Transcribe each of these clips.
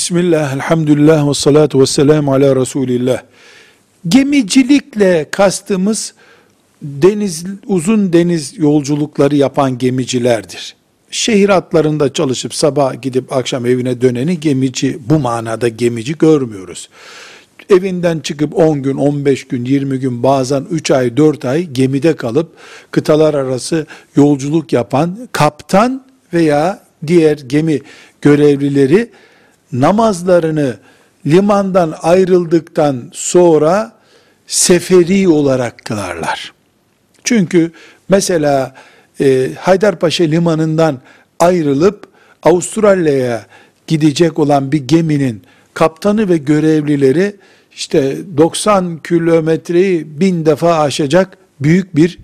Bismillah, elhamdülillah ve salatu ve selamu ala Resulillah. Gemicilikle kastımız deniz, uzun deniz yolculukları yapan gemicilerdir. Şehir hatlarında çalışıp sabah gidip akşam evine döneni gemici, bu manada gemici görmüyoruz. Evinden çıkıp 10 gün, 15 gün, 20 gün, bazen 3 ay, 4 ay gemide kalıp kıtalar arası yolculuk yapan kaptan veya diğer gemi görevlileri namazlarını limandan ayrıldıktan sonra seferi olarak kılarlar. Çünkü mesela e, Haydarpaşa limanından ayrılıp Avustralya'ya gidecek olan bir geminin kaptanı ve görevlileri işte 90 kilometreyi bin defa aşacak büyük bir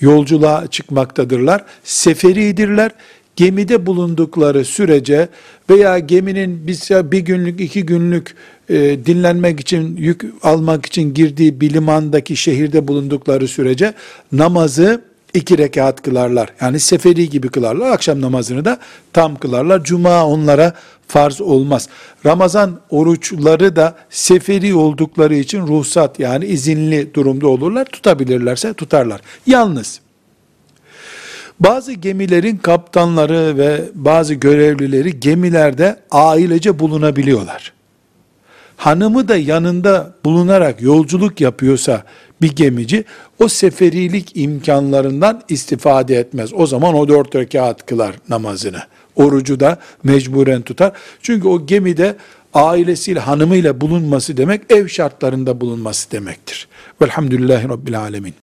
yolculuğa çıkmaktadırlar. Seferidirler gemide bulundukları sürece veya geminin bir, bir günlük, iki günlük e, dinlenmek için, yük almak için girdiği bir limandaki şehirde bulundukları sürece namazı iki rekat kılarlar. Yani seferi gibi kılarlar. Akşam namazını da tam kılarlar. Cuma onlara farz olmaz. Ramazan oruçları da seferi oldukları için ruhsat yani izinli durumda olurlar. Tutabilirlerse tutarlar. Yalnız bazı gemilerin kaptanları ve bazı görevlileri gemilerde ailece bulunabiliyorlar. Hanımı da yanında bulunarak yolculuk yapıyorsa bir gemici o seferilik imkanlarından istifade etmez. O zaman o dört rekat kılar namazını. Orucu da mecburen tutar. Çünkü o gemide ailesiyle, hanımıyla bulunması demek ev şartlarında bulunması demektir. Velhamdülillahi Rabbil Alemin.